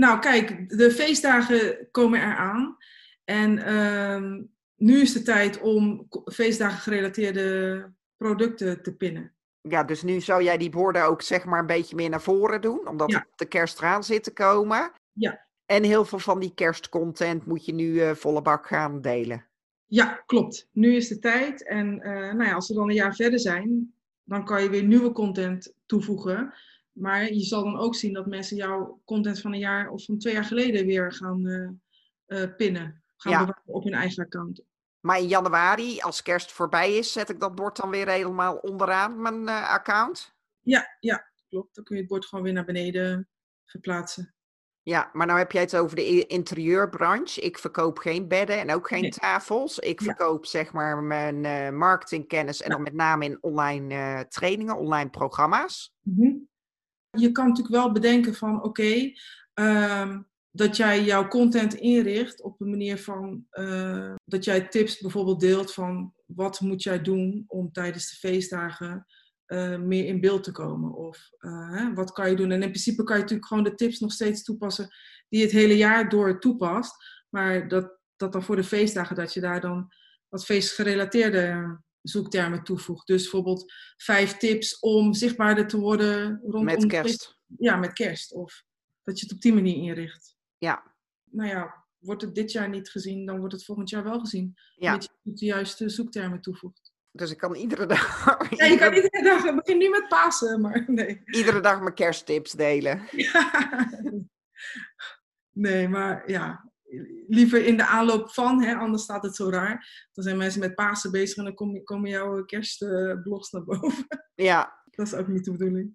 Speaker 3: nou, kijk, de feestdagen komen eraan. En uh, nu is de tijd om feestdagen gerelateerde producten te pinnen.
Speaker 2: Ja, dus nu zou jij die borden ook zeg maar een beetje meer naar voren doen, omdat ja. de kerst eraan zit te komen.
Speaker 3: Ja.
Speaker 2: En heel veel van die kerstcontent moet je nu uh, volle bak gaan delen.
Speaker 3: Ja, klopt. Nu is de tijd. En uh, nou ja, als we dan een jaar verder zijn, dan kan je weer nieuwe content toevoegen. Maar je zal dan ook zien dat mensen jouw content van een jaar of van twee jaar geleden weer gaan uh, pinnen. Gaan
Speaker 2: Ja.
Speaker 3: bewaren op hun eigen account.
Speaker 2: Maar in januari, als kerst voorbij is, zet ik dat bord dan weer helemaal onderaan mijn eh, account.
Speaker 3: Ja, ja, klopt. Dan kun je het bord gewoon weer naar beneden verplaatsen.
Speaker 2: Ja, maar nou heb jij het over de interieurbranche. Ik verkoop geen bedden en ook geen
Speaker 3: Nee.
Speaker 2: tafels. Ik
Speaker 3: Ja.
Speaker 2: verkoop zeg maar mijn eh, marketingkennis en
Speaker 3: Ja.
Speaker 2: dan met name in online eh, trainingen, online programma's.
Speaker 3: Mhm. Je kan natuurlijk wel bedenken van oké, ehm, dat jij jouw content inricht op een manier van eh, dat jij tips bijvoorbeeld deelt van wat moet jij doen om tijdens de feestdagen eh, meer in beeld te komen. Of eh, hè, wat kan je doen? En in principe kan je natuurlijk gewoon de tips nog steeds toepassen die je het hele jaar door toepast. Maar dat, dat dan voor de feestdagen, dat je daar dan wat feestgerelateerde zoektermen toevoegt. Dus bijvoorbeeld vijf tips om zichtbaarder te worden rondom
Speaker 2: Met kerst.
Speaker 3: ja, met kerst. Of dat je het op die manier inricht.
Speaker 2: Ja,
Speaker 3: Nou ja, wordt het dit jaar niet gezien, dan wordt het volgend jaar wel gezien.
Speaker 2: ja.
Speaker 3: Dat je de juiste zoektermen toevoegt.
Speaker 2: Dus ik kan iedere dag,
Speaker 3: Ja, je kan
Speaker 2: iedere,
Speaker 3: dag, we beginnen nu met Pasen, maar nee.
Speaker 2: iedere dag mijn kersttips delen.
Speaker 3: Nee, maar ja, liever in de aanloop van, hè, anders staat het zo raar. Dan zijn mensen met Pasen bezig en dan kom- komen jouw kerstblogs naar boven.
Speaker 2: Ja,
Speaker 3: Dat is ook niet de bedoeling.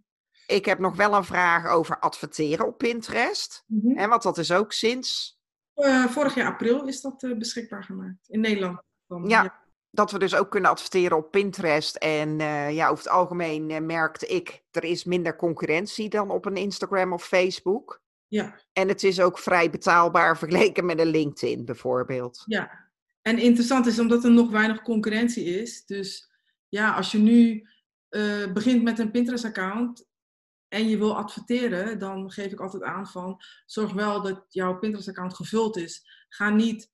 Speaker 2: ik heb nog wel een vraag over adverteren op Pinterest. Hè, want dat is ook sinds
Speaker 3: Eh, vorig jaar april is dat eh, beschikbaar gemaakt. In Nederland. Dan,
Speaker 2: Ja. dat we dus ook kunnen adverteren op Pinterest. En eh, ja, over het algemeen merkte ik, er is minder concurrentie dan op een Instagram of Facebook.
Speaker 3: Ja,
Speaker 2: En het is ook vrij betaalbaar vergeleken met een LinkedIn bijvoorbeeld.
Speaker 3: ja. En interessant is omdat er nog weinig concurrentie is. Dus ja, als je nu eh, begint met een Pinterest-account en je wil adverteren, dan geef ik altijd aan van zorg wel dat jouw Pinterest-account gevuld is. Ga niet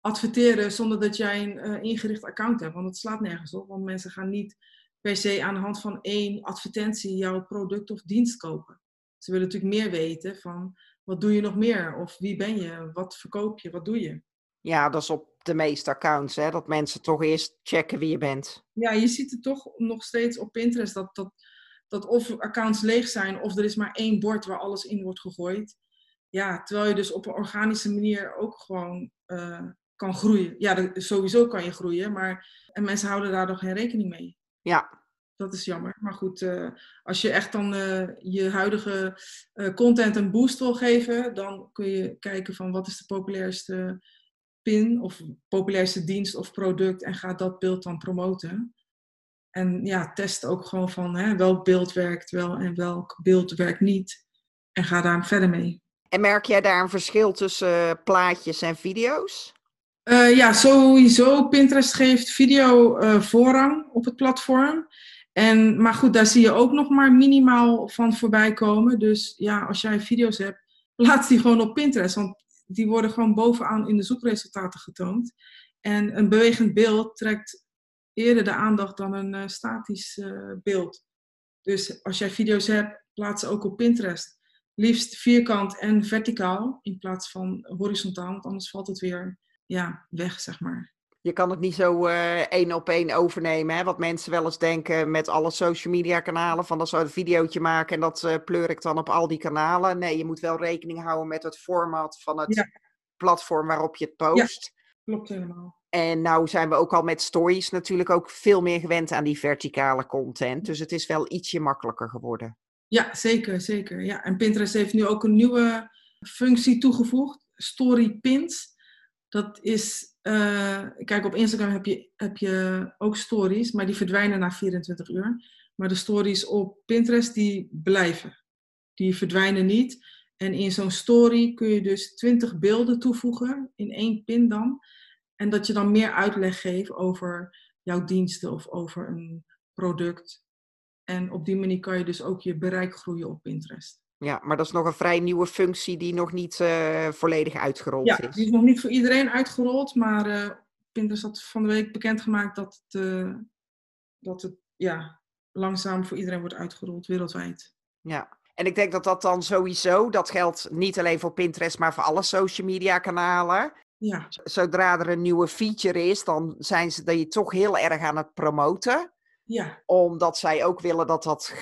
Speaker 3: adverteren zonder dat jij een eh, ingericht account hebt, want het slaat nergens op. Want mensen gaan niet per se aan de hand van één advertentie jouw product of dienst kopen. Ze willen natuurlijk meer weten van wat doe je nog meer? Of wie ben je? Wat verkoop je? Wat doe je?
Speaker 2: Ja, dat is op de meeste accounts, hè, dat mensen toch eerst checken wie je bent.
Speaker 3: Ja, je ziet het toch nog steeds op Pinterest dat, dat, dat of accounts leeg zijn of er is maar één bord waar alles in wordt gegooid. Ja, terwijl je dus op een organische manier ook gewoon eh, kan groeien. Ja, sowieso kan je groeien, maar en mensen houden daar nog geen rekening mee.
Speaker 2: Ja,
Speaker 3: Dat is jammer. Maar goed, eh, als je echt dan eh, je huidige eh, content een boost wil geven, dan kun je kijken van wat is de populairste pin of populairste dienst of product en ga dat beeld dan promoten. En ja, test ook gewoon van hè, welk beeld werkt wel en welk beeld werkt niet. En ga daar verder mee.
Speaker 2: en merk jij daar een verschil tussen plaatjes en video's?
Speaker 3: Ja, sowieso. Pinterest geeft video voorrang op het platform. En, maar goed, daar zie je ook nog maar minimaal van voorbij komen. Dus ja, als jij video's hebt, plaats die gewoon op Pinterest. Want die worden gewoon bovenaan in de zoekresultaten getoond. En een bewegend beeld trekt eerder de aandacht dan een eh, statisch eh, beeld. Dus als jij video's hebt, plaats ze ook op Pinterest. liefst vierkant en verticaal in plaats van horizontaal, want anders valt het weer ja, weg, zeg maar.
Speaker 2: Je kan het niet zo uh, één op één overnemen. Hè? Wat mensen wel eens denken met alle social media kanalen. Van dat zou een videootje maken en dat uh, pleur ik dan op al die kanalen. Nee, je moet wel rekening houden met het format van het ja. platform waarop je het post.
Speaker 3: Ja, klopt helemaal.
Speaker 2: En nou zijn we ook al met stories natuurlijk ook veel meer gewend aan die verticale content. Dus het is wel ietsje makkelijker geworden.
Speaker 3: Ja, zeker, zeker. Ja. En Pinterest heeft nu ook een nieuwe functie toegevoegd. Story pins. Dat is, uh, kijk op Instagram heb je, heb je ook stories, maar die verdwijnen na 24 uur. Maar de stories op Pinterest die blijven. Die verdwijnen niet. En in zo'n story kun je dus 20 beelden toevoegen, in één pin dan. En dat je dan meer uitleg geeft over jouw diensten of over een product. En op die manier kan je dus ook je bereik groeien op Pinterest.
Speaker 2: Ja, maar dat is nog een vrij nieuwe functie die nog niet uh, volledig uitgerold
Speaker 3: ja,
Speaker 2: is.
Speaker 3: Ja, die is nog niet voor iedereen uitgerold, maar uh, Pinterest had van de week bekendgemaakt dat het, uh, dat het ja, langzaam voor iedereen wordt uitgerold wereldwijd.
Speaker 2: Ja, en ik denk dat dat dan sowieso, dat geldt niet alleen voor Pinterest, maar voor alle social media kanalen.
Speaker 3: Ja.
Speaker 2: Zodra er een nieuwe feature is, dan zijn ze die toch heel erg aan het promoten.
Speaker 3: Ja.
Speaker 2: Omdat zij ook willen dat dat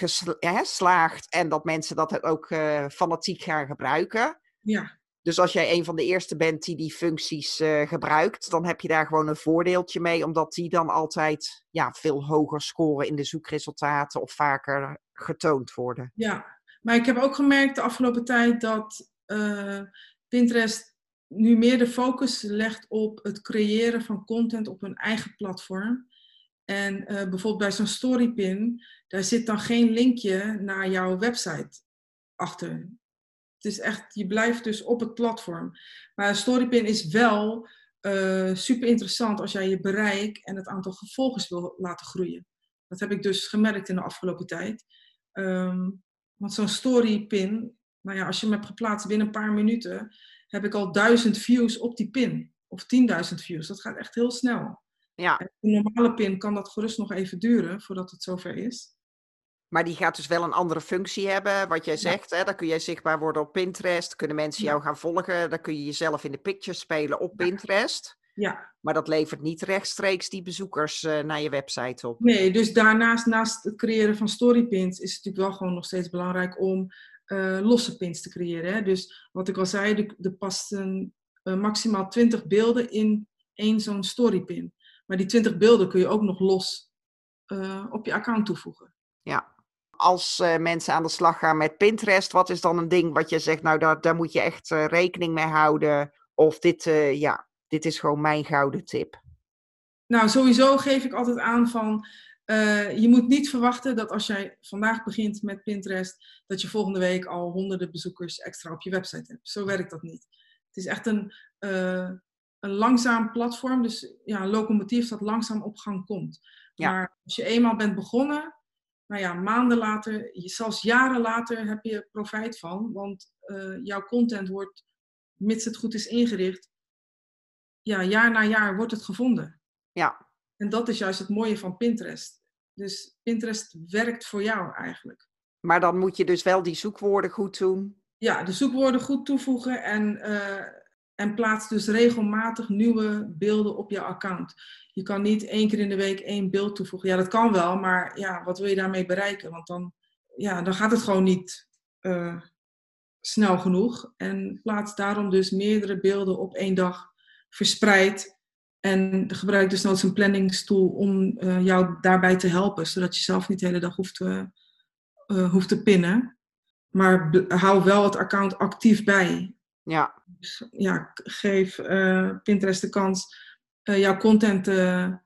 Speaker 2: slaagt en dat mensen dat ook uh, fanatiek gaan gebruiken.
Speaker 3: Ja.
Speaker 2: Dus als jij een van de eerste bent die die functies uh, gebruikt, dan heb je daar gewoon een voordeeltje mee, omdat die dan altijd ja, veel hoger scoren in de zoekresultaten of vaker getoond worden.
Speaker 3: Ja, maar ik heb ook gemerkt de afgelopen tijd dat uh, Pinterest nu meer de focus legt op het creëren van content op hun eigen platform. En uh, bijvoorbeeld bij zo'n storypin, daar zit dan geen linkje naar jouw website achter. Het is echt, je blijft dus op het platform. Maar storypin is wel uh, super interessant als jij je bereik en het aantal volgers wil laten groeien. Dat heb ik dus gemerkt in de afgelopen tijd. Um, want zo'n storypin, nou ja, als je hem hebt geplaatst binnen een paar minuten, heb ik al duizend views op die pin. Of 10.000 views. Dat gaat echt heel snel.
Speaker 2: Ja.
Speaker 3: Een normale pin kan dat gerust nog even duren voordat het zover is.
Speaker 2: Maar die gaat dus wel een andere functie hebben, wat jij zegt. Ja. Hè? Dan kun jij zichtbaar worden op Pinterest. Kunnen mensen jou gaan volgen. Dan kun je jezelf in de picture spelen op Pinterest.
Speaker 3: Ja.
Speaker 2: Maar dat levert niet rechtstreeks die bezoekers uh, naar je website op.
Speaker 3: Nee, dus daarnaast, naast het creëren van storypins, is het natuurlijk wel gewoon nog steeds belangrijk om uh, losse pins te creëren. Hè? Dus wat ik al zei, er passen uh, maximaal 20 beelden in één zo'n storypin. Maar die 20 beelden kun je ook nog los uh, op je account toevoegen.
Speaker 2: Ja. Als uh, mensen aan de slag gaan met Pinterest, wat is dan een ding wat je zegt, nou daar, daar moet je echt uh, rekening mee houden? Of dit, ja, dit is gewoon mijn gouden tip?
Speaker 3: Nou, sowieso geef ik altijd aan van, je moet niet verwachten dat als jij vandaag begint met Pinterest, dat je volgende week al honderden bezoekers extra op je website hebt. Zo werkt dat niet. Het is echt een, een langzaam platform, dus ja, een locomotief dat langzaam op gang komt.
Speaker 2: Ja.
Speaker 3: Maar als je eenmaal bent begonnen, nou ja, maanden later, zelfs jaren later heb je profijt van, want uh, jouw content wordt, mits het goed is ingericht, ja, jaar na jaar wordt het gevonden.
Speaker 2: Ja.
Speaker 3: En dat is juist het mooie van Pinterest. Dus Pinterest werkt voor jou eigenlijk.
Speaker 2: Maar dan moet je dus wel die zoekwoorden goed doen.
Speaker 3: Ja, de zoekwoorden goed toevoegen en uh, en plaats dus regelmatig nieuwe beelden op je account. Je kan niet één keer in de week één beeld toevoegen. Ja, dat kan wel, maar ja, wat wil je daarmee bereiken? Want dan, ja, dan gaat het gewoon niet uh, snel genoeg. En plaats daarom dus meerdere beelden op één dag verspreid. En gebruik dus noods een planningstool om uh, jou daarbij te helpen. Zodat je zelf niet de hele dag hoeft te, uh, hoeft te pinnen. Maar hou wel het account actief bij.
Speaker 2: Ja.
Speaker 3: Dus, ja, geef uh, Pinterest de kans uh, jouw content te,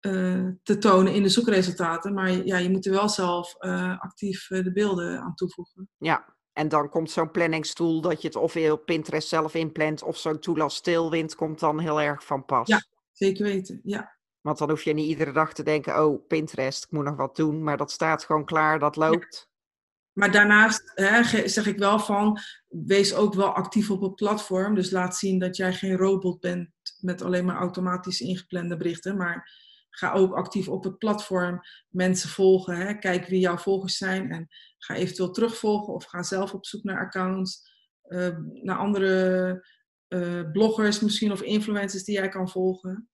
Speaker 3: uh, te tonen in de zoekresultaten. Maar ja, je moet er wel zelf actief de beelden aan toevoegen.
Speaker 2: Ja, en dan komt zo'n planningstool dat je het of op Pinterest zelf inplant of zo'n tool als Tailwind komt dan heel erg van pas.
Speaker 3: Ja, zeker weten, ja.
Speaker 2: Want dan hoef je niet iedere dag te denken, oh Pinterest, ik moet nog wat doen. Maar dat staat gewoon klaar, dat loopt.
Speaker 3: Maar daarnaast hè, zeg ik wel van, wees ook wel actief op het platform. Dus laat zien dat jij geen robot bent met alleen maar automatisch ingeplande berichten. Maar ga ook actief op het platform mensen volgen. Hè. Kijk wie jouw volgers zijn en ga eventueel terugvolgen of ga zelf op zoek naar accounts, uh, naar andere uh, bloggers misschien of influencers die jij kan volgen.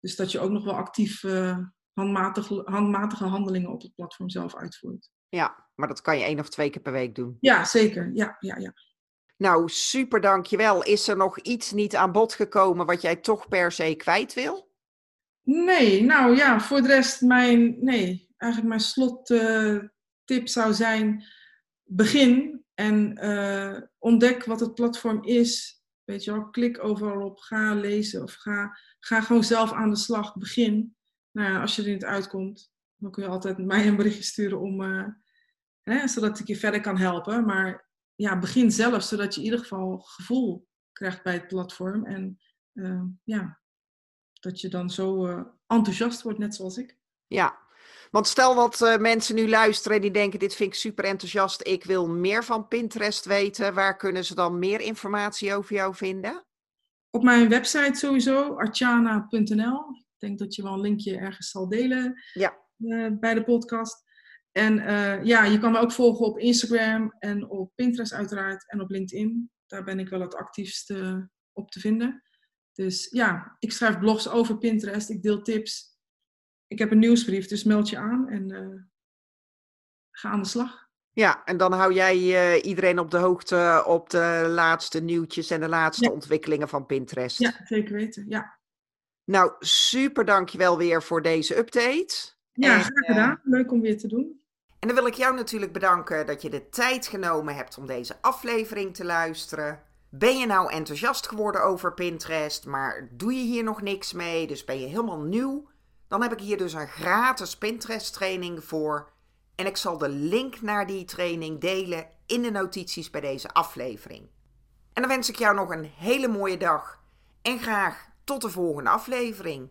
Speaker 3: Dus dat je ook nog wel actief uh, handmatige, handmatige handelingen op het platform zelf uitvoert.
Speaker 2: Ja, maar dat kan je één of twee keer per week doen.
Speaker 3: Ja, zeker. Ja, ja, ja.
Speaker 2: Nou, super dankjewel. Is er nog iets niet aan bod gekomen wat jij toch per se kwijt wil?
Speaker 3: Nee, nou ja, voor de rest mijn, nee, eigenlijk mijn slottip zou zijn, begin en uh, ontdek wat het platform is. Weet je wel, klik overal op, ga lezen of ga, ga gewoon zelf aan de slag, begin. Nou ja, als je er niet uitkomt, dan kun je altijd mij een berichtje sturen om, uh, hè, zodat ik je verder kan helpen. Maar ja, begin zelf, zodat je in ieder geval gevoel krijgt bij het platform. En uh, ja, dat je dan zo uh, enthousiast wordt, net zoals ik.
Speaker 2: Ja, want stel dat uh, mensen nu luisteren die denken: dit vind ik super enthousiast, ik wil meer van Pinterest weten. Waar kunnen ze dan meer informatie over jou vinden?
Speaker 3: Op mijn website sowieso, archana.nl. Ik denk dat je wel een linkje ergens zal delen
Speaker 2: ja.
Speaker 3: bij de podcast. En ja, je kan me ook volgen op Instagram en op Pinterest uiteraard en op LinkedIn. Daar ben ik wel het actiefst op te vinden. Dus ja, ik schrijf blogs over Pinterest, ik deel tips. Ik heb een nieuwsbrief, dus meld je aan en uh, ga aan de slag.
Speaker 2: Ja, en dan hou jij uh, iedereen op de hoogte op de laatste nieuwtjes en de laatste
Speaker 3: Ja.
Speaker 2: ontwikkelingen van Pinterest.
Speaker 3: Ja, zeker weten. Ja,
Speaker 2: Nou, super dankjewel weer voor deze update.
Speaker 3: ja
Speaker 2: En,
Speaker 3: graag
Speaker 2: eh,
Speaker 3: gedaan. Leuk om weer te doen.
Speaker 2: En dan wil ik jou natuurlijk bedanken dat je de tijd genomen hebt om deze aflevering te luisteren. Ben je nou enthousiast geworden over Pinterest, maar doe je hier nog niks mee, dus ben je helemaal nieuw? Dan heb ik hier dus een gratis Pinterest training voor. En ik zal de link naar die training delen in de notities bij deze aflevering. En dan wens ik jou nog een hele mooie dag en graag tot de volgende aflevering.